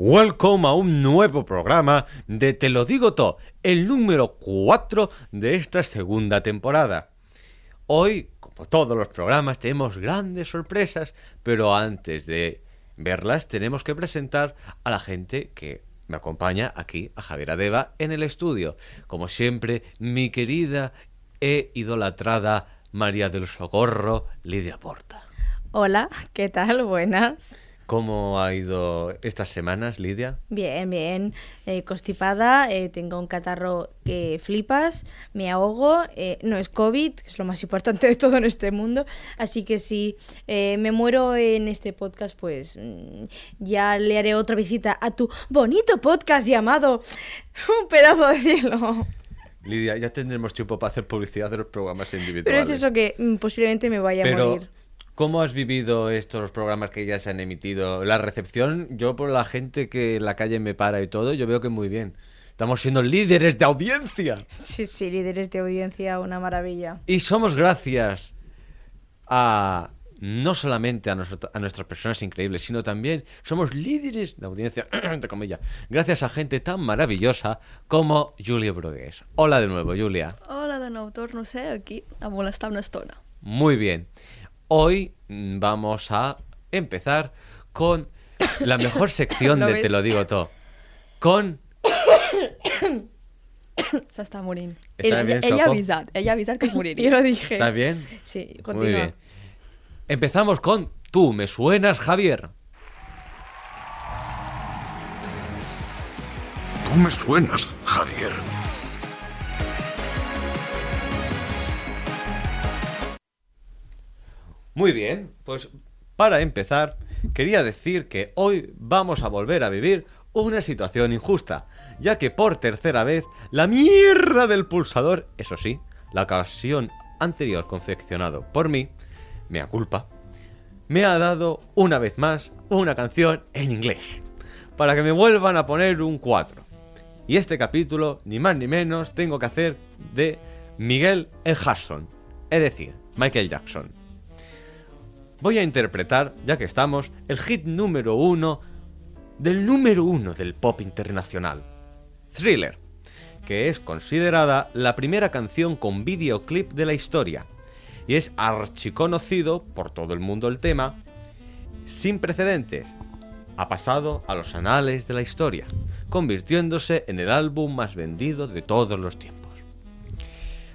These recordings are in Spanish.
Welcome a un nuevo programa de Te lo digo todo, el número 4 de esta segunda temporada. Hoy, como todos los programas, tenemos grandes sorpresas, pero antes de verlas tenemos que presentar a la gente que me acompaña aquí, a Javier Adeva, en el estudio. Como siempre, mi querida e idolatrada María del Socorro, Lidia Porta. Hola, ¿qué tal? Buenas. ¿Cómo ha ido estas semanas, Lidia? Bien, bien. Eh, constipada, eh, tengo un catarro que flipas, me ahogo, eh, no es COVID, que es lo más importante de todo en este mundo, así que si eh, me muero en este podcast, pues mm, ya le haré otra visita a tu bonito podcast llamado Un pedazo de cielo. Lidia, ya tendremos tiempo para hacer publicidad de los programas Pero individuales. es eso que mm, posiblemente me vaya a Pero, morir. ¿Cómo has vivido estos programas que ya se han emitido? La recepción, yo por la gente que en la calle me para y todo, yo veo que muy bien. Estamos siendo líderes de audiencia. Sí, sí, líderes de audiencia, una maravilla. Y somos gracias a no solamente a, nuestras personas increíbles, sino también somos líderes de audiencia, entre comillas, gracias a gente tan maravillosa como Julia Brugués. Hola de nuevo, Julia. Hola de nou, torno ser aquí a molestar una estona. Muy bien. Hoy mm, vamos a empezar con la mejor sección ¿Lo de ves? Te lo digo todo. Con... S'està morint. Ella, bien, ella ha avisat, ella ha avisat que es Yo lo dije. ¿Está bien? Sí, Muy continúa. bien. Empezamos con Tú me suenas, Javier. Tú me suenas, Javier. Muy bien, pues para empezar, quería decir que hoy vamos a volver a vivir una situación injusta, ya que por tercera vez la mierda del pulsador, eso sí, la ocasión anterior confeccionado por mí, mea culpa, me ha dado una vez más una canción en inglés, para que me vuelvan a poner un 4. Y este capítulo, ni más ni menos, tengo que hacer de Miguel el Hudson, es decir, Michael Jackson. Voy a interpretar, ya que estamos, el hit número uno del número uno del pop internacional, Thriller, que es considerada la primera canción con videoclip de la historia, y es archiconocido por todo el mundo el tema, sin precedentes, ha pasado a los anales de la historia, convirtiéndose en el álbum más vendido de todos los tiempos.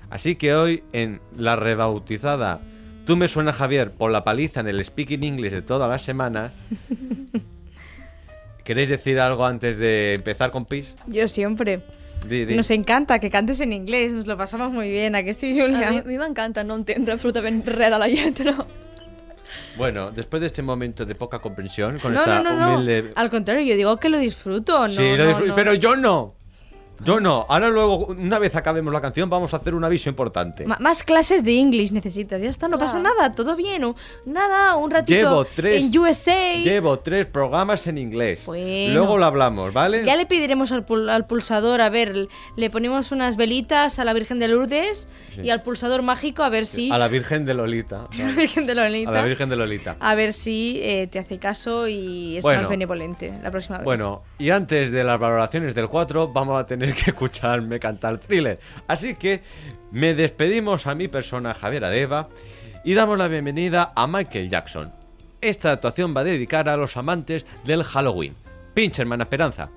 Así que hoy, en la rebautizada Tú me suena Javier por la paliza en el Speaking English de todas las semanas, ¿queréis decir algo antes de empezar con Pis? Yo siempre. Di, di. Nos encanta que cantes en inglés, nos lo pasamos muy bien, ¿a que sí, A Julia? mi, a mi m'encanta no entendre absolutament res de la lletra. Bueno, después de este momento de poca comprensión, con No, esta no, no, no. humilde... Al contrario, yo digo que lo disfruto, no, Sí, lo no, disfruto, no. pero yo no. Yo no. Ahora luego, una vez acabemos la canción, vamos a hacer un aviso importante. Ma- más clases de English necesitas, ya está, no pasa Claro. nada, todo bien. o- Nada, un ratito Llevo tres, en USA. llevo tres programas en inglés. Bueno. Luego lo hablamos, ¿vale? Ya le pediremos al, pul- al pulsador, a ver, le ponemos unas velitas a la Virgen de Lourdes y al pulsador mágico a ver si... A la Virgen de Lolita. a la Virgen de Lolita. A la Virgen de Lolita. A ver si eh, te hace caso y es Bueno. más benevolente la próxima vez. Bueno, y antes de las valoraciones del 4, vamos a tener que escucharme cantar thriller. Así que me despedimos a mi persona, Javier Adeva, y damos la bienvenida a Michael Jackson. Esta actuación va dedicada a los amantes del Halloween. Pinche hermana Esperanza.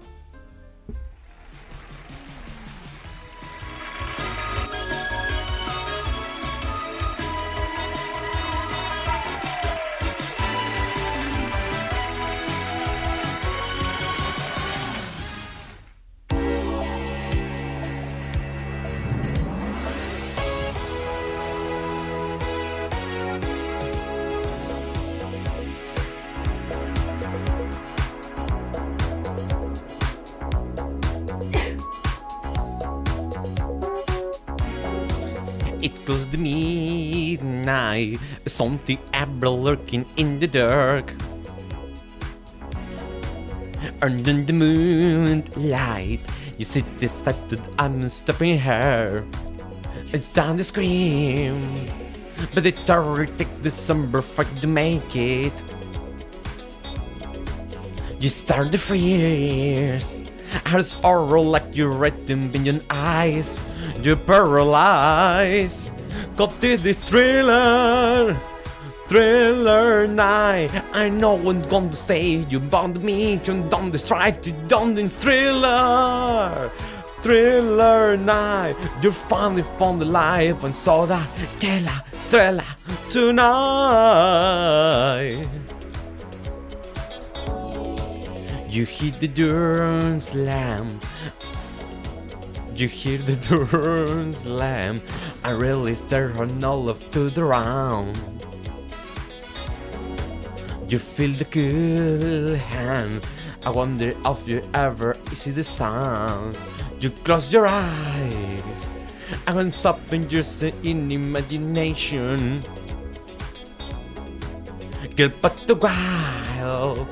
Something ever lurking in the dark. Under the moonlight, you see decided I'm stopping her. It's time to scream, but terror take the somber fight to make it. You start to freeze. As horror like you them in your eyes. You paralyze. To the thriller. Thriller night. I know going to say you bound me. You done the strike. You done the thriller. Thriller night. You finally found the life and saw that killer thriller tonight. You hit the door slam. You hear the door slam. I really stare on all of to the round. You feel the cool hand. I wonder if you ever see the sound. You close your eyes. When something just in imagination. Girl, but the while.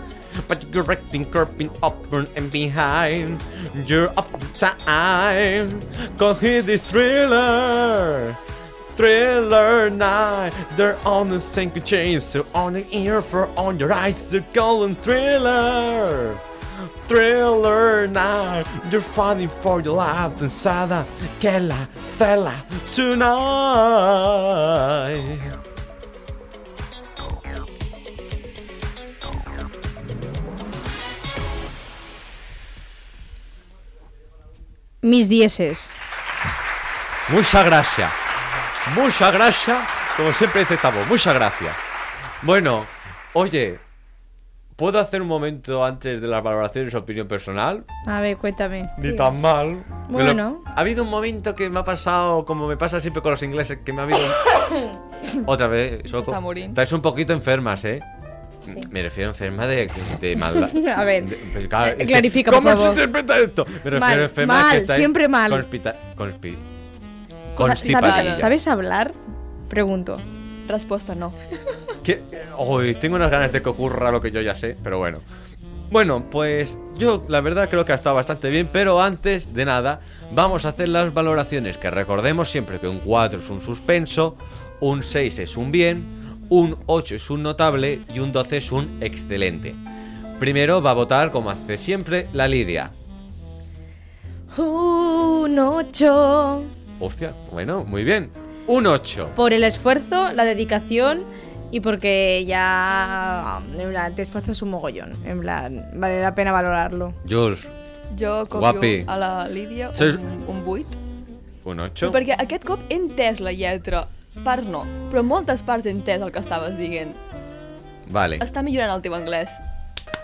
But you're acting curving upward and behind. You're off the time. Go hear this thriller. Thriller night. They're on the same chain. So on the ear for on your eyes. They're calling thriller. Thriller night. You're fighting for your lives inside the Kela Thela tonight. Mis dieces. Muchas gracias. Muchas gracias. Como siempre dice Tabo, muchas gracias. Bueno, oye, ¿puedo hacer un momento antes de las valoraciones opinión personal? A ver, cuéntame. Ni tan mal. Lo- Bueno. ha habido un momento que me ha pasado, como me pasa siempre con los ingleses, que me ha habido. Otra vez, Soco. Está muriendo. Estáis un poquito enfermas, ¿eh? Me refiero a enferma de, de maldad. A ver, De- pues, claro, eh, clarifica, por ¿Cómo se favor. interpreta esto? Me refiero Mal, a enferma mal, que estáis siempre mal. conspita- conspi-. ¿Sabes, ¿Sabes hablar? Pregunto. Resposta no. Que- Uy, tengo unas ganas de que ocurra lo que yo ya sé, pero bueno. Bueno, pues yo la verdad creo que ha estado bastante bien, pero antes de nada vamos a hacer las valoraciones, que recordemos siempre que un 4 es un suspenso, un 6 es un bien, un 8 es un notable y un 12 es un excelente. Primero va a votar, como hace siempre, la Lidia. Un 8. Hostia, bueno, muy bien. Un 8. Por el esfuerzo, la dedicación y porque ya en plan, te esfuerzas un mogollón. En plan, vale la pena valorarlo. Jules, Jo copio Guapi. a la Lídia un, un 8. un 8. Perquè aquest cop he entès la lletra. Parts no, però moltes parts he entès el que estaves dient. Vale. Està millorant el teu anglès.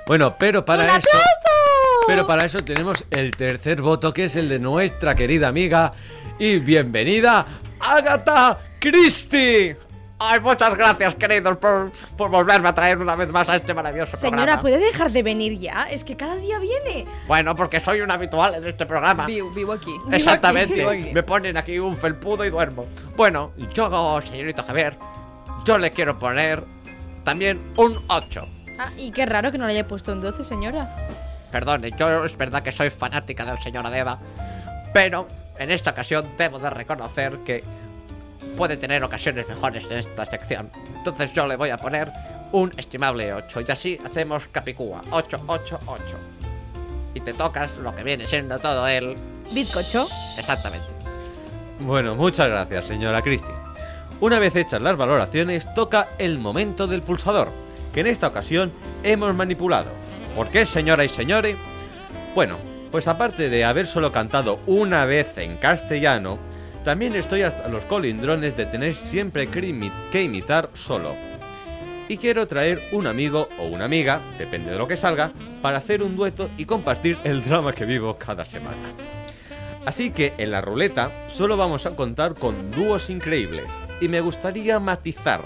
Bueno, pero para ¡Un eso. aplauso! Pero para eso tenemos el tercer voto, que es el de nuestra querida amiga y bienvenida, Agatha Christie. Ay, muchas gracias, queridos, por, por volverme a traer una vez más a este maravilloso Señora, programa. ¿puede dejar de venir ya? Es que cada día viene. Bueno, porque soy un habitual en este programa. Viu aquí. Exactamente. Aquí. Me ponen aquí un felpudo y duermo. Bueno, yo, señorito Javier, yo le quiero poner también un 8. Ah, y qué raro que no le haya puesto un 12, señora. Perdone, yo es verdad que soy fanática del señor Adeba, pero en esta ocasión debo de reconocer que puede tener ocasiones mejores en esta sección. Entonces yo le voy a poner un estimable 8 y así hacemos Capicúa. 8, 8, 8. Y te tocas lo que viene siendo todo el... Bizcocho. Exactamente. Bueno, muchas gracias, señora Christie. Una vez hechas las valoraciones, toca el momento del pulsador, que en esta ocasión hemos manipulado. ¿Por qué, señora y señores? Bueno, pues aparte de haber solo cantado una vez en castellano, también estoy hasta los colindrones de tener siempre que, imi- que imitar solo. Y quiero traer un amigo o una amiga, depende de lo que salga, para hacer un dueto y compartir el drama que vivo cada semana. Así que en la ruleta solo vamos a contar con dúos increíbles y me gustaría matizar.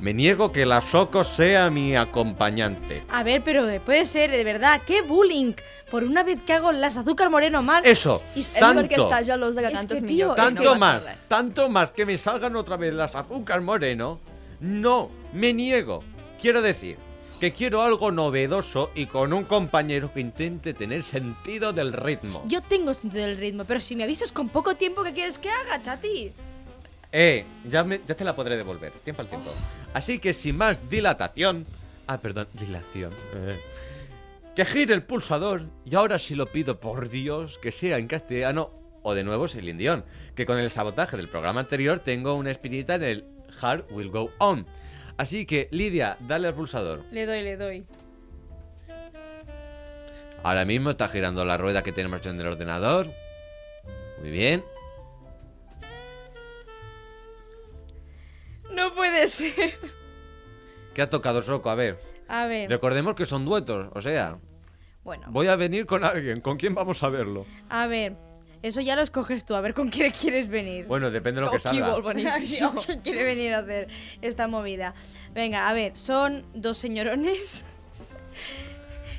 Me niego que la Soco sea mi acompañante. A ver, pero eh, puede ser, de verdad, qué bullying. Por una vez que hago las azúcar moreno mal. Eso, Y És tanto, perquè està gelós de que És cantes que, millor. tio, és que tanto no más, tanto más que me salgan otra vez las azúcar moreno. No, me niego. Quiero decir que quiero algo novedoso y con un compañero que intente tener sentido del ritmo. Yo tengo sentido del ritmo, pero si me avisas con poco tiempo, ¿qué quieres que haga, chati? Eh, ya, me- ya te la podré devolver, tiempo al tiempo. Así que sin más dilatación... Ah, perdón, dilación. Eh, que gire el pulsador y ahora sí lo pido por Dios que sea en castellano o de nuevo el indión, que con el sabotaje del programa anterior tengo una espinita en el Heart Will Go On. Así que, Lidia, dale al pulsador. Le doy, le doy. Ahora mismo está girando la rueda que tenemos en el ordenador. Muy bien. No puede ser. ¿Qué ha tocado Soco? A ver. A ver, Recordemos que son duetos, o sea, bueno, voy a venir con alguien. ¿Con quién vamos a verlo? a ver. Eso ya lo escoges tú, a ver con quién quieres venir. Bueno, depende de lo que salga. ¿Quién quiere venir a hacer esta movida? Venga, a ver, son dos señorones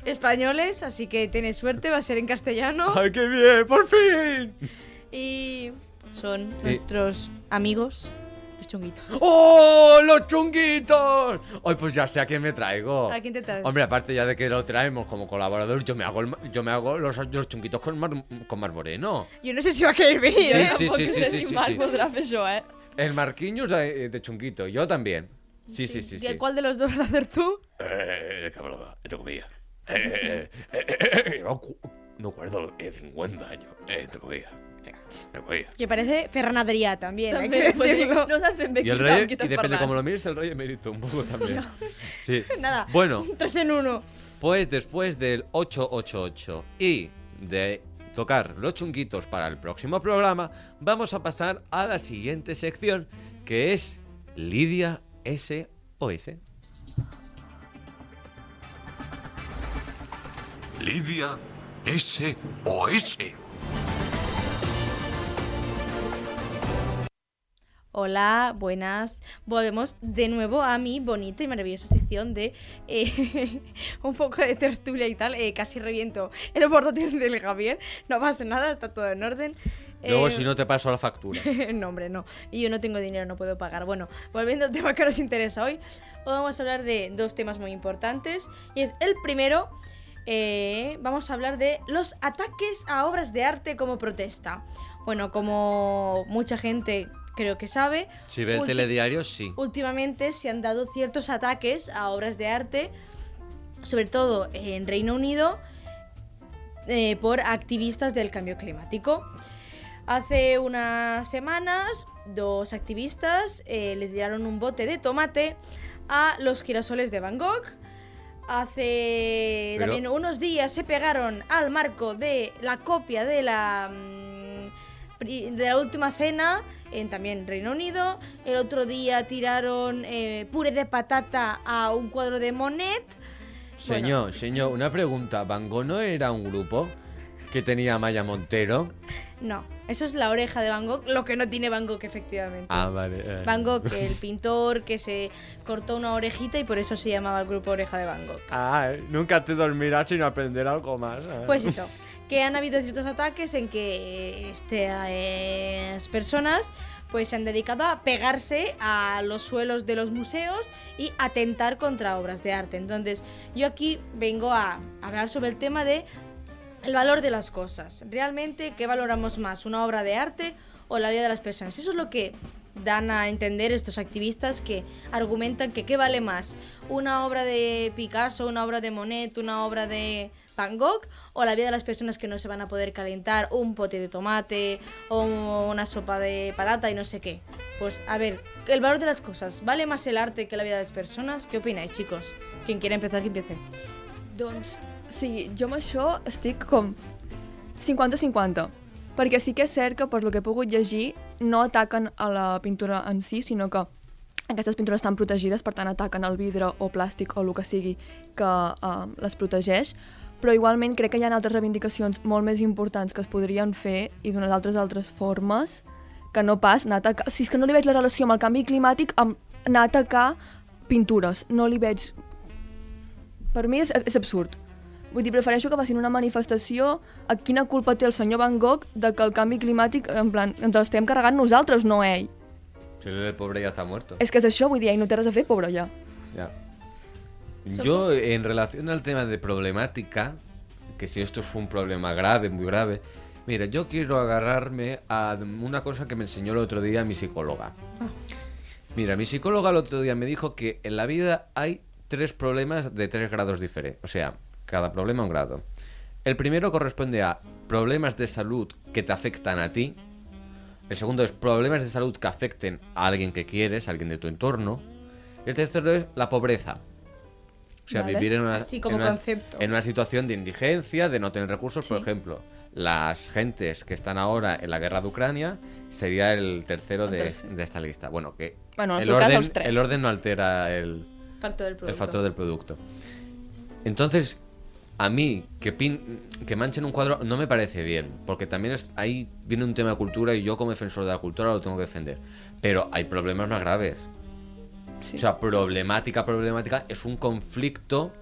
españoles, así que tienes suerte, va a ser en castellano. ¡Ay, qué bien! ¡Por fin! Y son nuestros amigos, los chunguitos. ¡Oh, los chunguitos! Ay, pues ya sé a quién me traigo. ¿A quién te traes? Hombre, aparte ya de que lo traemos como colaborador, yo me hago, el yo me hago los, los chunguitos con mar, con mar moreno. Yo no sé si va a querer venir. Sí, ¿eh? sí, sí, sé sí, si sí, fer això, eh? El Marquinhos de, de chunguito, yo también. Sí, sí, sí, sí. ¿Cuál de los dos vas a hacer tú? Eh, cabrón, esto comía. Eh, eh, eh, eh, no, cu- no acuerdo, eh, 50 años. Eh, esto comía. Que parece Ferran Adrià también, hay que podria- decirlo. No bé Y el rey, y depende cómo lo mires, el rey emérito un poco también. Sí. Nada, Bueno, tres en uno. pues después del 888 y de tocar los chunguitos para el próximo programa, vamos a pasar a la siguiente sección, que es Lidia SOS. Lidia S.O.S. Hola, buenas. Volvemos de nuevo a mi bonita y maravillosa sección de eh, un poco de tertulia y tal. Eh, casi reviento el portátil del Javier. No pasa nada, está todo en orden. Luego, Eh, si no te paso la factura. no, hombre, no. Y yo no tengo dinero, no puedo pagar. Bueno, volviendo al tema que nos interesa hoy, hoy vamos a hablar de dos temas muy importantes. Y es el primero, eh, vamos a hablar de los ataques a obras de arte como protesta. Bueno, como mucha gente creo que sabe, Si ve el telediario, sí. últimamente se han dado ciertos ataques a obras de arte, sobre todo en Reino Unido, eh, por activistas del cambio climático. Hace unas semanas, dos activistas eh, le tiraron un bote de tomate a los girasoles de Van Gogh. Hace Pero- también unos días se pegaron al marco de la copia de la mm, de la última cena en también Reino Unido. El otro día tiraron eh, puré de patata a un cuadro de Monet. Bueno, Señor, señor, una pregunta. ¿Van Gogh no era un grupo que tenía Maya Montero? No, eso es la oreja de Van Gogh, lo que no tiene Van Gogh efectivamente. Ah, vale. eh. Van Gogh, el pintor que se cortó una orejita y por eso se llamaba el grupo Oreja de Van Gogh. Ah, nunca te dormirás sin aprender algo más. eh. Pues eso, que han habido ciertos ataques en que estas personas pues se han dedicado a pegarse a los suelos de los museos y atentar contra obras de arte. Entonces, yo aquí vengo a hablar sobre el tema de el valor de las cosas. Realmente, ¿qué valoramos más? ¿Una obra de arte o la vida de las personas? Eso es lo que dan a entender estos activistas que argumentan que qué vale más, una obra de Picasso, una obra de Monet, una obra de Van Gogh o la vida de las personas que no se van a poder calentar un pote de tomate o una sopa de patata y no sé qué. Pues a ver, el valor de las cosas, ¿vale más el arte que la vida de las personas? ¿Qué opináis, chicos? Quien quiera empezar, que empiece. Doncs, sí, jo amb això estic com 50-50. Perquè sí que és cert que, per lo que he pogut llegir, no ataquen a la pintura en si, sinó que aquestes pintures estan protegides, per tant ataquen el vidre o plàstic o el que sigui que uh, les protegeix, però igualment crec que hi ha altres reivindicacions molt més importants que es podrien fer i d'unes altres altres formes que no pas anar a atacar... Si és que no li veig la relació amb el canvi climàtic amb anar a atacar pintures, no li veig... Per mi és, és absurd. Vull dir, prefereixo que facin una manifestació a quina culpa té el senyor Van Gogh de que el canvi climàtic, en plan, ens l'estem carregant nosaltres, no ell. Si el pobre ya está muerto. És que és això, vull dir, ell no té res a fer, pobre ja. Ya. Yo, en relación al tema de problemática, que si esto es un problema grave, muy grave, mira, yo quiero agarrarme a una cosa que me enseñó el otro día mi psicóloga. Mira, mi psicóloga el otro día me dijo que en la vida hay tres problemas de tres grados diferentes. O sea, cada problema un grado. El primero corresponde a problemas de salud que te afectan a ti. El segundo es problemas de salud que afecten a alguien que quieres, a alguien de tu entorno. Y el tercero es la pobreza. O sea, Vale. vivir en una, Así como en una- concepto. en una situación de indigencia, de no tener recursos, por ejemplo. Las gentes que están ahora en la guerra de Ucrania sería el tercero de, esta lista. Bueno, que Bueno, en el, caso, orden, el orden no altera el, Factor del el producto. factor del producto. Entonces, a mí que, pin- que manchen un cuadro no me parece bien, porque también es- ahí viene un tema de cultura y yo como defensor de la cultura lo tengo que defender. Pero hay problemas más graves. Sí. O sea, problemática, problemática es un conflicto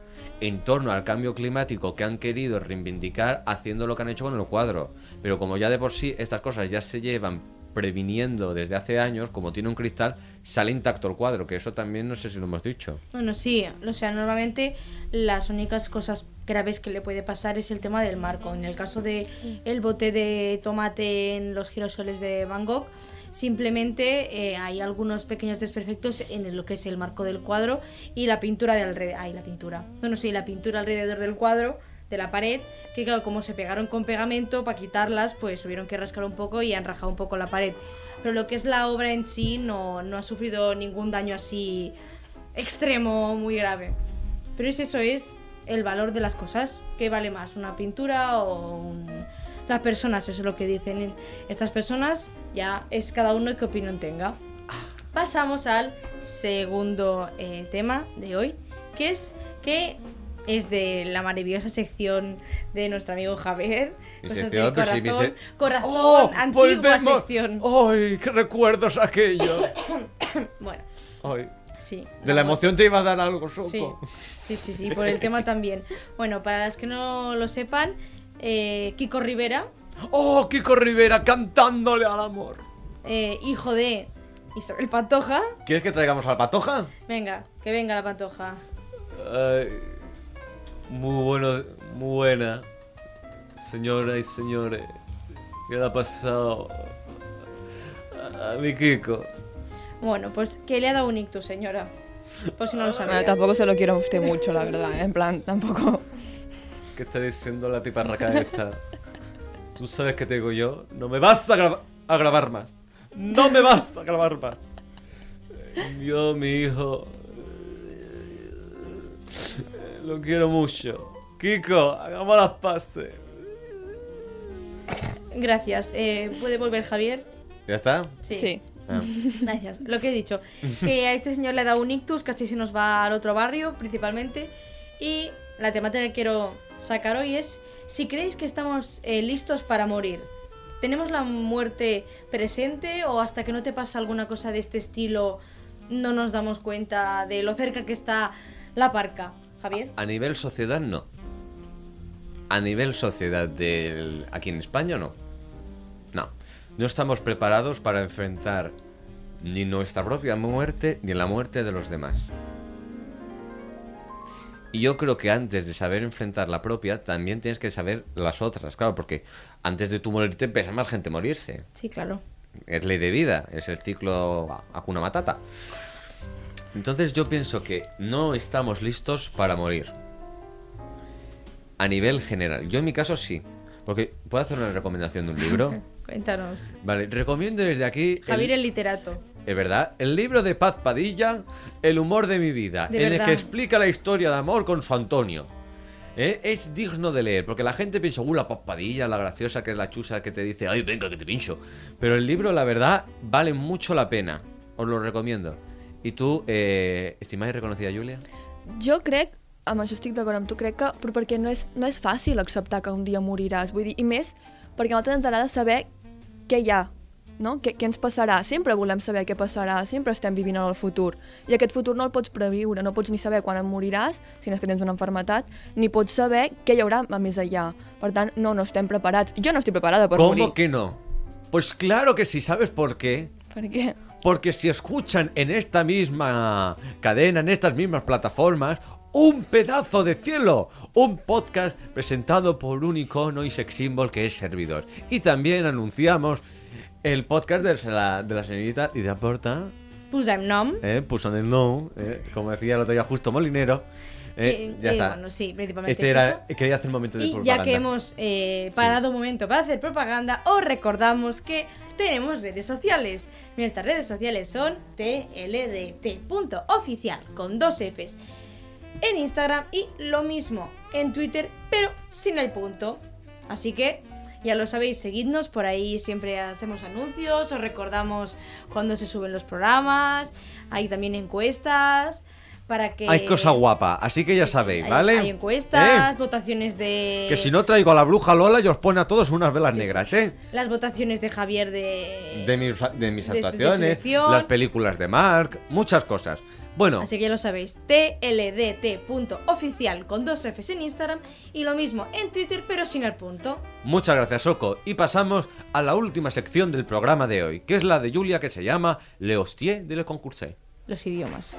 en torno al cambio climático que han querido reivindicar haciendo lo que han hecho con el cuadro. Pero como ya de por sí estas cosas ya se llevan previniendo desde hace años, como tiene un cristal, sale intacto el cuadro, que eso también no sé si lo hemos dicho. Bueno, sí, o sea, normalmente las únicas cosas graves que le puede pasar es el tema del marco. En el caso de el bote de tomate en los girasoles de Van Gogh, simplemente eh, hay algunos pequeños desperfectos en lo que es el marco del cuadro y la pintura de alrededor. Ay, la pintura. Bueno, sí, la pintura alrededor del cuadro, de la pared, que claro, como se pegaron con pegamento, para quitarlas, pues tuvieron que rascar un poco y han rajado un poco la pared. Pero lo que es la obra en sí no, no ha sufrido ningún daño así extremo, muy grave. Pero es eso, es el valor de las cosas. ¿Qué vale más? ¿Una pintura o un- las personas? Eso es lo que dicen estas personas. Ya es cada uno qué opinión tenga. Pasamos al segundo eh, tema de hoy, que es que es de la maravillosa sección de nuestro amigo Javier. Cosas sección, del pero sí, mi corazón, se- corazón, ¡Oh! antigua volvemos! sección. ¡Ay, qué recuerdos aquello! Bueno, Ay, sí. de la emoción te iba a dar algo, Soco. Sí, sí, sí, sí, por el tema también. Bueno, para las que no lo sepan, eh, Kiko Rivera, ¡Oh, Kiko Rivera cantándole al amor! eh, hijo de Isabel Pantoja. ¿Quieres que traigamos a la patoja? Venga, que venga la Pantoja. Ay, muy bueno, muy buena. Señoras y señores, ¿qué le ha pasado a, a mi Kiko? Bueno, pues que le ha dado un ictus, señora. Por si no lo Bueno, sabía. tampoco se lo quiero a usted mucho, la verdad. ¿eh? En plan, tampoco... ¿Qué está diciendo la tiparraca esta? ¿Tú sabes qué te digo yo? No me vas a, graba- a grabar más. No me vas a grabar más. Yo, mi hijo, lo quiero mucho. Kiko, hagamos las paces. Gracias. Eh, ¿Puede volver Javier? ¿Ya está? Sí. Ah. Gracias. Lo que he dicho, que a este señor le ha dado un ictus, casi se nos va al otro barrio, principalmente. Y la temática que quiero sacar hoy es si creéis que estamos eh, listos para morir. ¿Tenemos la muerte presente o hasta que no te pasa alguna cosa de este estilo no nos damos cuenta de lo cerca que está la parca? Javier. A nivel sociedad, no. A nivel sociedad del... aquí en España, no. No. No estamos preparados para enfrentar ni nuestra propia muerte ni la muerte de los demás. Y yo creo que antes de saber enfrentar la propia, también tienes que saber las otras, claro, porque antes de tú morirte empieza más gente a morirse. Sí, claro. Es ley de vida, es el ciclo Akuna Matata. Entonces yo pienso que no estamos listos para morir. A nivel general. Yo en mi caso sí. Porque puedo hacer una recomendación de un libro. Cuéntanos. Vale, recomiendo desde aquí. el- Javier el literato. Es verdad, el libro de Paz Padilla, El humor de mi vida, De en el que explica la historia de amor con su Antonio. ¿Eh? Es digno de leer, porque la gente piensa, uh, la Paz Padilla, la graciosa que es la chusa que te dice, ay, venga, que te pincho. Pero el libro, la verdad, vale mucho la pena. Os lo recomiendo. ¿Y tú, eh, estimada y reconocida Julia? Jo crec, amb això estic d'acord amb tu, crec que però perquè no és, no és fàcil acceptar que un dia moriràs, vull dir, i més perquè a nosaltres ens agrada saber què hi ha no? Què, què ens passarà? Sempre volem saber què passarà, sempre estem vivint en el futur. I aquest futur no el pots previure, no pots ni saber quan em moriràs, si no és que tens una enfermetat, ni pots saber què hi haurà a més allà. Per tant, no, no estem preparats. Jo no estic preparada per morir. ¿Cómo que no? Pues claro que sí, ¿sabes por qué? Per què? Porque si escuchan en esta misma cadena, en estas mismas plataformas, un pedazo de cielo, un podcast presentado por un icono y sex symbol que es servidor. Y también anunciamos el podcast de la, de la señorita Lidia Porta, Posem nom. eh, el no, eh, como decía el otro día justo Molinero. eh, que- ya eh, está. Bueno, sí, principalmente este es era, eso. quería hacer un momento de Y propaganda. ya que hemos eh, parado un momento para hacer propaganda, os recordamos que tenemos redes sociales. Nuestras redes sociales son tldt.oficial con dos Fs en Instagram y lo mismo en Twitter, pero sin el punto. Así que ya lo sabéis, seguidnos, por ahí siempre hacemos anuncios, os recordamos cuando se suben los programas, hay también encuestas para que... Hay cosa guapa, así que ya Sí, sabéis, hay- ¿vale? Hay encuestas, Eh, votaciones de... Que si no traigo a la bruja Lola y os pone a todos unas velas Sí, negras, ¿eh? Las votaciones de Javier de... De mis, de mis de actuaciones, las películas de Mark, muchas cosas. Bueno, Así que ya lo sabéis, tldt.oficial con dos Fs en Instagram y lo mismo en Twitter pero sin el punto. muchas gracias, Soco. Y pasamos a la última sección del programa de hoy, que es la de Julia, que se llama Le Hostier de Le Concours. Los idiomas.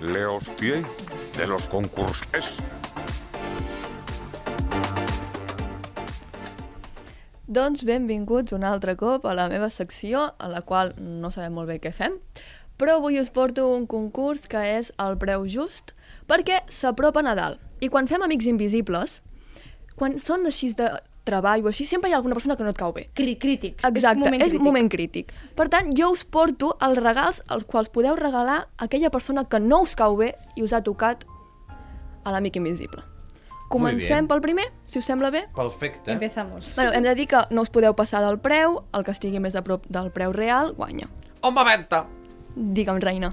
Le hostier de los concursos. Doncs benvinguts un altre cop a la meva secció, a la qual no sabem molt bé què fem, però avui us porto un concurs que és el preu just, perquè s'apropa Nadal. I quan fem Amics Invisibles, quan són així de treball o així, sempre hi ha alguna persona que no et cau bé. Cri crítics. Exacte, és, moment és crític. moment crític. Per tant, jo us porto els regals als quals podeu regalar a aquella persona que no us cau bé i us ha tocat a l'amic invisible. Comencem pel primer, si us sembla bé. Perfecte. Empezamos. Bueno, hem de dir que no us podeu passar del preu, el que estigui més a prop del preu real guanya. Un momento. Digue'm, reina.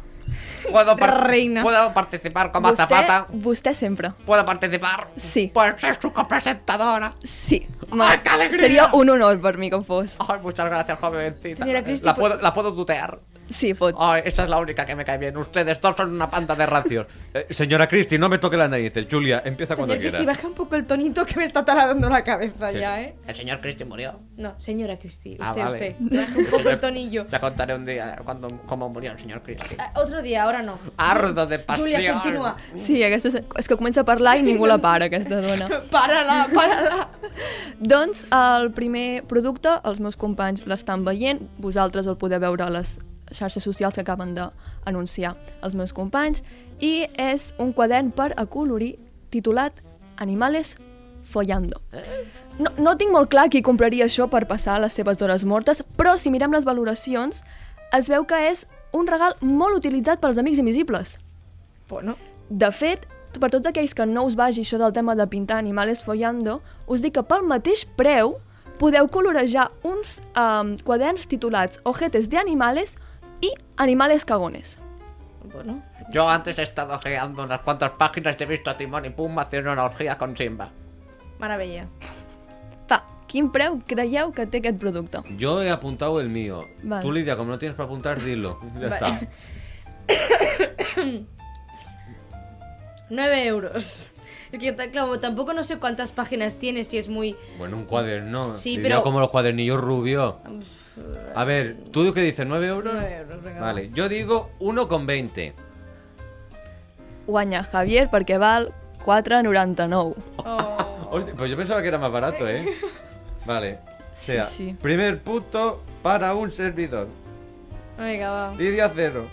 ¿Puedo, par- Reina. ¿Puedo participar como vostè, azafata? vostè sempre. ¿Puedo participar? Sí. Pues es su copresentadora. Sí. ¡Ay, qué alegría! Seria un honor per mi que fos. Ay, muchas gracias, jovencita. Señora Cristi, ¿La puedo, ¿La puedo tutear? Sí, pot. Ay, esta es la única que me cae bien. Ustedes dos son una panda de rancios. Eh, señora Cristi, no me toque las narices. Julia, empieza cuando Señor Cristi, quieras. baja un poco el tonito que me está taladando la cabeza Sí, ya, sí. ¿eh? El señor Cristi murió. No, señora Cristi, usted, Ah, vale. usted. Baja un poco el tonillo. Ya contaré un día cuando, cómo murió el señor Cristi. Ah, Otro día, ahora no. Ardo de pasión. Julia, continúa. Sí, aquesta és, és que comença a parlar i ningú la para, aquesta dona. Párala, párala. Doncs el primer producte, els meus companys l'estan veient, vosaltres el podeu veure a les xarxes socials que acaben d'anunciar els meus companys, i és un quadern per acolorir titulat Animales follando. No, no tinc molt clar qui compraria això per passar les seves hores mortes, però si mirem les valoracions es veu que és un regal molt utilitzat pels amics invisibles. Bueno, De fet, per tots aquells que no us vagi això del tema de pintar animales follando, us dic que pel mateix preu podeu colorejar uns um, quaderns titulats Ojetes de animales i Animales cagones. bueno. Yo antes he estado ojeando unas cuantas páginas y he visto a Timón y Pumba haciendo una orgía con Simba. Maravilla. Va, quin preu creieu que té aquest producte? Yo he apuntado el mío. Vale. Tú, Lidia, como no tienes para apuntar, dilo. Ya está. 9 euros. Es que, claro, tampoco no sé cuántas páginas tiene, si es muy... Bueno, un cuaderno. Sí, Lidia, pero- como los cuadernillos rubios. A ver, ¿tú qué dices? ¿9 euros? 9 euros, venga, Vale, yo digo 1,20. Guanya Javier perquè val 4,99. va. Oh. Hostia, pues yo pensaba que era más barato, ¿eh? Vale. O Sí, sea, sí. primer punto para un servidor. Venga, va. Lidia cero.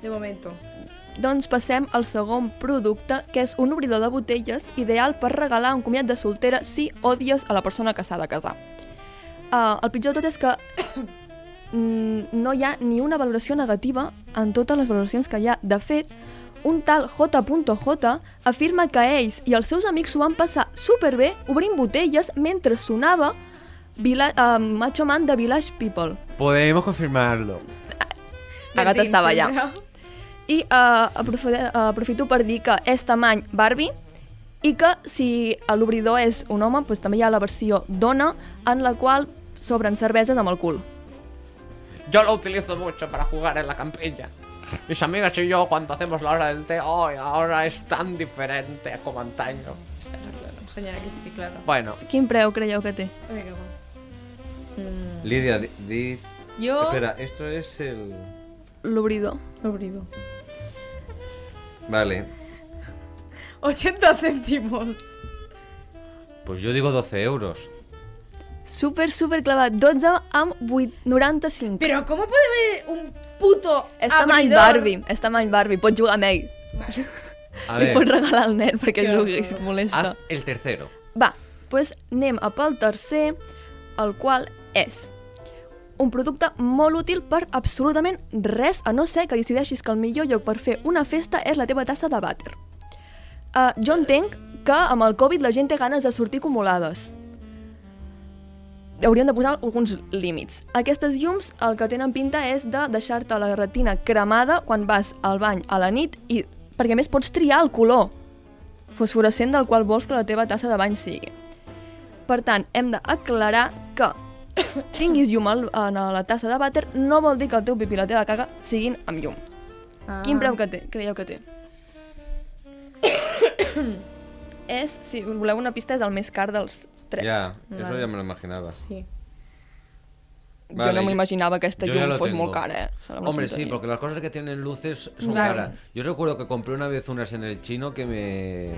De momento. Doncs passem al segon producte, que és un obridor de botelles ideal per regalar un comiat de soltera si odies a la persona que s'ha de casar. Uh, el pitjor de tot és que mm, no hi ha ni una valoració negativa en totes les valoracions que hi ha. De fet, un tal J.J afirma que ells i els seus amics s'ho van passar superbé obrint botelles mentre sonava Vila uh, Macho Man de Village People. Podemos confirmarlo. Agatha Del estava allà. I uh, aprofito, uh, aprofito per dir que és tamany Barbie i que si l'obridor és un home, doncs també hi ha la versió dona, en la qual s'obren cerveses amb el cul. Yo lo utilizo mucho para jugar en la campiña. Mis amigas y yo cuando hacemos la hora del té, ¡ay! ahora es tan diferente como antaño. Senyora que estic, claro. Bueno, Quin preu creieu que té? Mm, Lidia, di, di- yo... Espera, esto es el... L'obridor. Obrido. Vale. 80 céntimos. Pues yo digo 12 euros. Super, super clavat. 12 amb 8, 95. Pero ¿cómo puede haber un puto És tamany abridor? Barbie, és tamany Barbie, pots jugar amb ell. A Li ver, pots regalar al nen perquè Que jugui, si et molesta. haz el tercero. Va, doncs anem a pel tercer, el qual és un producte molt útil per absolutament res, a no ser que decideixis que el millor lloc per fer una festa és la teva tassa de vàter. Uh, jo entenc que amb el Covid la gent té ganes de sortir acumulades. Hauríem de posar alguns límits. Aquestes llums el que tenen pinta és de deixar-te la retina cremada quan vas al bany a la nit i perquè més pots triar el color fosforescent del qual vols que la teva tassa de bany sigui. Per tant, hem d'aclarar que tinguis llum al- en la tassa de vàter no vol dir que el teu pipí i la teva caga siguin amb llum. Ah. Quin preu que té? Creieu que té? és, si voleu una pista, és el més car dels tres. Ya, eso Vale. ya me lo imaginaba. Sí. jo Vale, no yo- m'imaginava que aquesta yo ya llum lo fos tengo. molt cara, eh? Una Hombre, sí, tonteria. porque las cosas que tienen luces son Vale. caras. Yo recuerdo que compré una vez unas en el chino que me...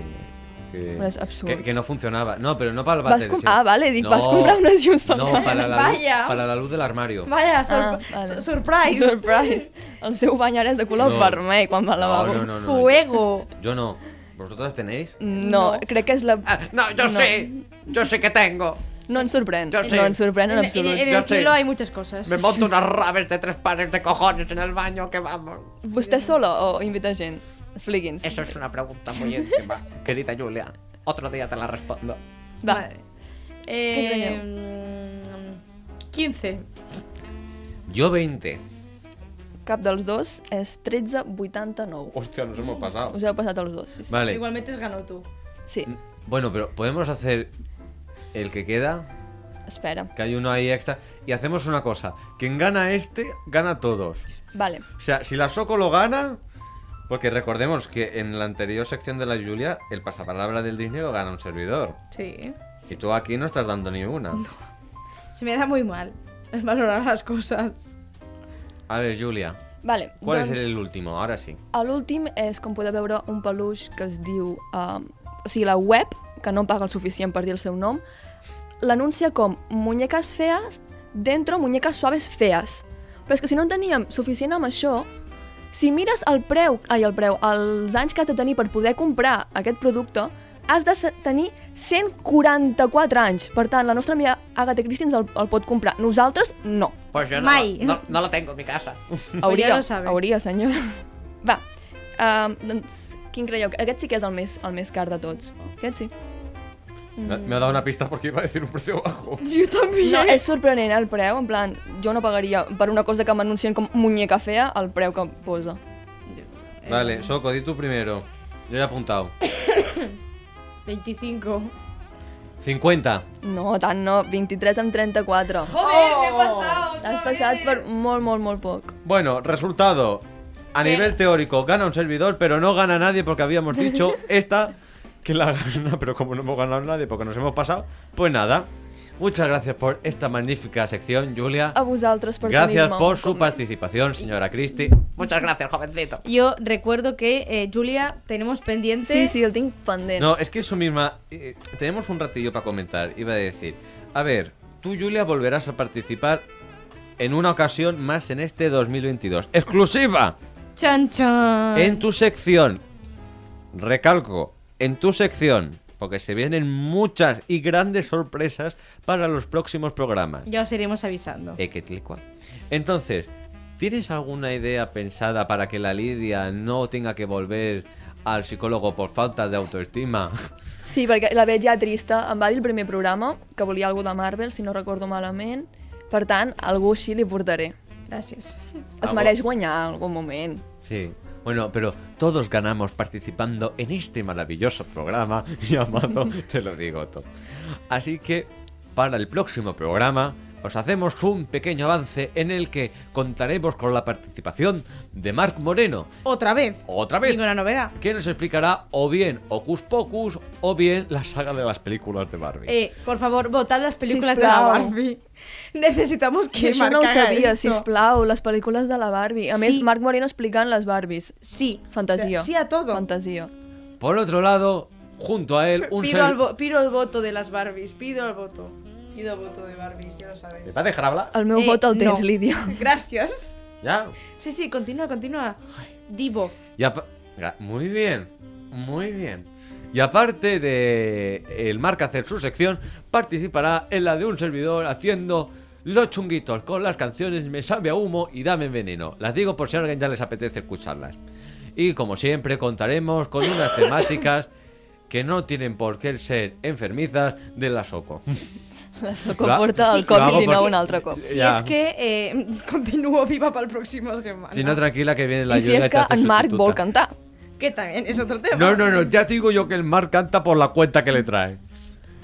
Que, es absurdo. que, que no funcionaba. No, pero no para el Vas váter. com- Ah, vale, dic, No, vas comprar unes llums pel No, váter. para la, luz, Vaya. para la luz del armario. Vaya, sor Ah, vale. surprise. Surprise! El seu bany ara és de color No. vermell quan va al No, lavabo. no, no, no. Fuego. Yo no. ¿Vosotras tenéis? No, crec que és la... Ah, no, yo No. sí, yo sí que tengo. No ens sorprèn. Jo sé. No ens sorprèn en En, en- absolut. en Yo el sé. cielo hay muchas cosas. Me monto unas rabes de tres pares de cojones en el baño, que vamos. Vostè solo o invita gent? Expliqui'ns. Eso es una pregunta muy íntima, querida Julia. Otro día te la respondo. Va. Vale. Eh, mm, 15. Yo 20. Cap dels dos és 13,89. Hostia, nos hemos pasado. Us heu passat els dos. Sí, sí. Vale. Igualmente has ganado tú. sí. Bueno, pero podemos hacer el que queda, espera. que hay uno ahí extra, y hacemos una cosa. Quien gana este, gana todos. Vale. O sea, si la Soco lo gana, porque recordemos que en la anterior sección de la Julia, el pasapalabra del dinero gana un servidor. Sí. Y tú aquí no estás dando ni una. Se me da muy mal valorar las cosas. A ver, Julia, Vale. ¿cuál doncs, es el último? Ahora sí. L'últim és, com podeu veure, un peluix que es diu... Um, o sigui, la web, que no paga el suficient per dir el seu nom, l'anuncia com muñecas feas dentro muñecas suaves feas. Però és que si no en teníem suficient amb això, si mires el preu, ai, el preu, els anys que has de tenir per poder comprar aquest producte, has de tenir 144 anys. Per tant, la nostra amiga Agatha Christie ens el, el pot comprar. Nosaltres, no. Pues yo no, Mai. no, no lo tengo en mi casa. Hauria, sabe. hauria, senyora. Va, um, doncs, quin creieu? Aquest sí que és el més, el més car de tots. Aquest sí. Me, me ha dado una pista porque iba a decir un precio bajo. Yo también. No, és sorprenent el preu, en plan, jo no pagaria per una cosa que m'anuncien com muñeca fea el preu que posa. Vale, Soco, di tú primero. Yo ya he apuntado. 25. 50. No, tant no, 23 amb 34. Joder, me he pasado. T'has passat per molt, molt, molt poc. Bueno, resultado. A ¿Qué? nivel teórico gana un servidor, pero no gana nadie porque habíamos dicho esta que la gana, pero como no hemos ganado nadie porque nos hemos pasado, pues nada. Muchas gracias por esta magnífica sección, Julia. A vosaltres per Gracias por su participación, señora Christie. Muchas gracias, jovencito. Yo recuerdo que, eh, Julia, tenemos pendiente. Sí, sí, el tinc pendent. No, es que eso misma. eh, tenemos un ratillo para comentar. Iba a decir. A ver, tú, Julia, volverás a participar en una ocasión más en este 2022. ¡Exclusiva! Chan, chan. En tu sección. Recalco, en tu sección. Porque se vienen muchas y grandes sorpresas para los próximos programas. Ya os iremos avisando. Eh. Entonces, ¿tienes alguna idea pensada para que la Lidia no tenga que volver al psicólogo por falta de autoestima? Sí, perquè la veig ja trista. Em va dir el primer programa que volia alguna de Marvel, si no recordo malament. Per tant, algú així li portaré. Gracias. Es mereix guanyar en algun moment. Sí. Bueno, pero todos ganamos participando en este maravilloso programa llamado Te lo digo todo. Así que para el próximo programa os hacemos un pequeño avance en el que contaremos con la participación de Marc Moreno, Otra vez. otra vez, Ninguna novedad. que nos explicará o bien Ocus Pocus o bien la saga de las películas de Barbie. Eh, por favor, votad las películas de la Barbie. Necesitamos Que això no ho sabia, esto. sisplau, les pel·lícules de la Barbie. A Sí. més, Marc Moreno explicant les Barbies. Sí. Fantasia. O sea, sí a todo. Fantasia. Por otro lado, junto a él, un Pido, ser... el vo- pido el voto de las Barbies. Pido el voto. Pido el voto de Barbies, ya lo sabéis. ¿Me va a dejar hablar? El meu Eh, vot el tens, no. Lídia. Gracias. ¿Ya? Sí, sí, continúa, continúa. Divo. Y apa- Gra- Muy bien, muy bien. Y aparte de el Marc hacer su sección, participará en la de un servidor haciendo los chunguitos con las canciones Me sabe a humo y Dame veneno. Las digo por si a alguien ya les apetece escucharlas. Y como siempre contaremos con unas temáticas que no tienen por qué ser enfermizas de la Soco. La Soco ha- porta Sí, Covid-19 porque- un altre cop. Si Ya. es que eh, continúo viva para el próximo semana. Si no, tranquila que viene la I si Julia és que en Marc sustituta. vol cantar. Que también es otro tema. No, no, no, ya te digo yo que el Marc canta por la cuenta que le trae.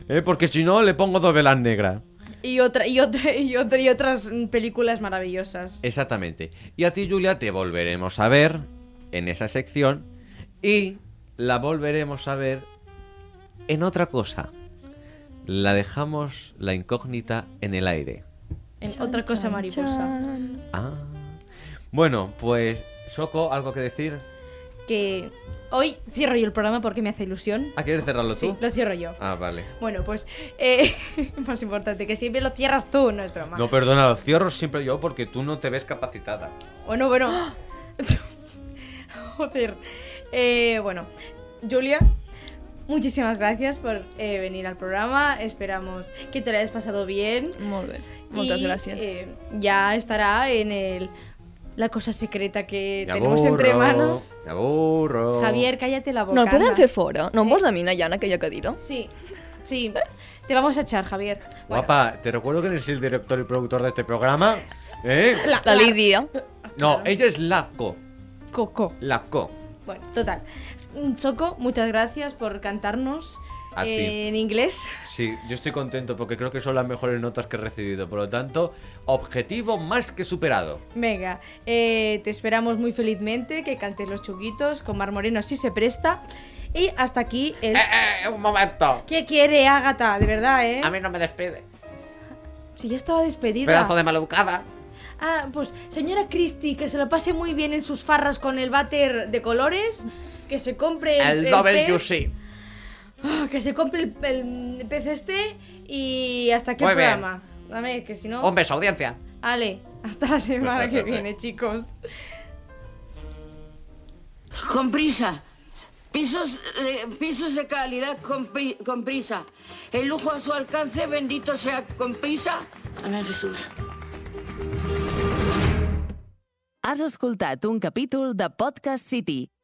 ¿Eh? Porque si no, le pongo dos velas negras. Y, otra, y, otra, y, otra, y otras películas maravillosas. Exactamente. Y a ti, Julia, te volveremos a ver en esa sección y la volveremos a ver en otra cosa. La dejamos la incógnita en el aire. En otra cosa mariposa. Ah. Bueno, pues, Soco, ¿algo que decir? Que hoy cierro yo el programa porque me hace ilusión. ¿Ah, quieres cerrarlo Sí, tú? lo cierro yo. Ah, vale. Bueno, pues, eh, más importante, que siempre lo cierras tú, no es broma. No, perdona, lo cierro siempre yo porque tú no te ves capacitada. Bueno, bueno. Joder. Eh, bueno, Julia, muchísimas gracias por eh, venir al programa. Esperamos que te lo hayas pasado bien. Molt bé. Moltes Y, gràcies. eh, ya estará en el la cosa secreta que Me tenemos entre manos. Me aburro. Javier, cállate la boca. No podem fer fora? No em vols a mi allà en aquella cadira? Sí, sí. Te vamos a echar, Javier. Bueno, Guapa, te recuerdo que eres el director y productor de este programa. ¿Eh? La Lídia. No, ella es la co. Coco. La co. Bueno, total. Soco, muchas gracias por cantarnos A ti. eh, en inglés. Sí, yo estoy contento porque creo que son las mejores notas que he recibido. Por lo tanto, objetivo más que superado. Venga, eh, te esperamos muy felizmente que cantes los chuguitos con Mar Moreno si se presta. Y hasta aquí el... ¡Eh, eh! ¡Un momento! ¿Qué quiere Ágata? De verdad, ¿eh? A mí no me despide. Si ya estaba despedida. Pedazo de maleducada. Ah, pues señora Christie, que se lo pase muy bien en sus farras con el váter de colores. Que se compre el, El el pez, Ah, que se compre el, el pez este y hasta aquí Muy el bien. programa. Dame, que si no... Un beso, audiencia. Ale, hasta la semana que viene, chicos. Con prisa. Pisos, eh, pisos de calidad con, con prisa. El lujo a su alcance, bendito sea con prisa. Amén, Jesús. Has escoltat un capítol de Podcast City,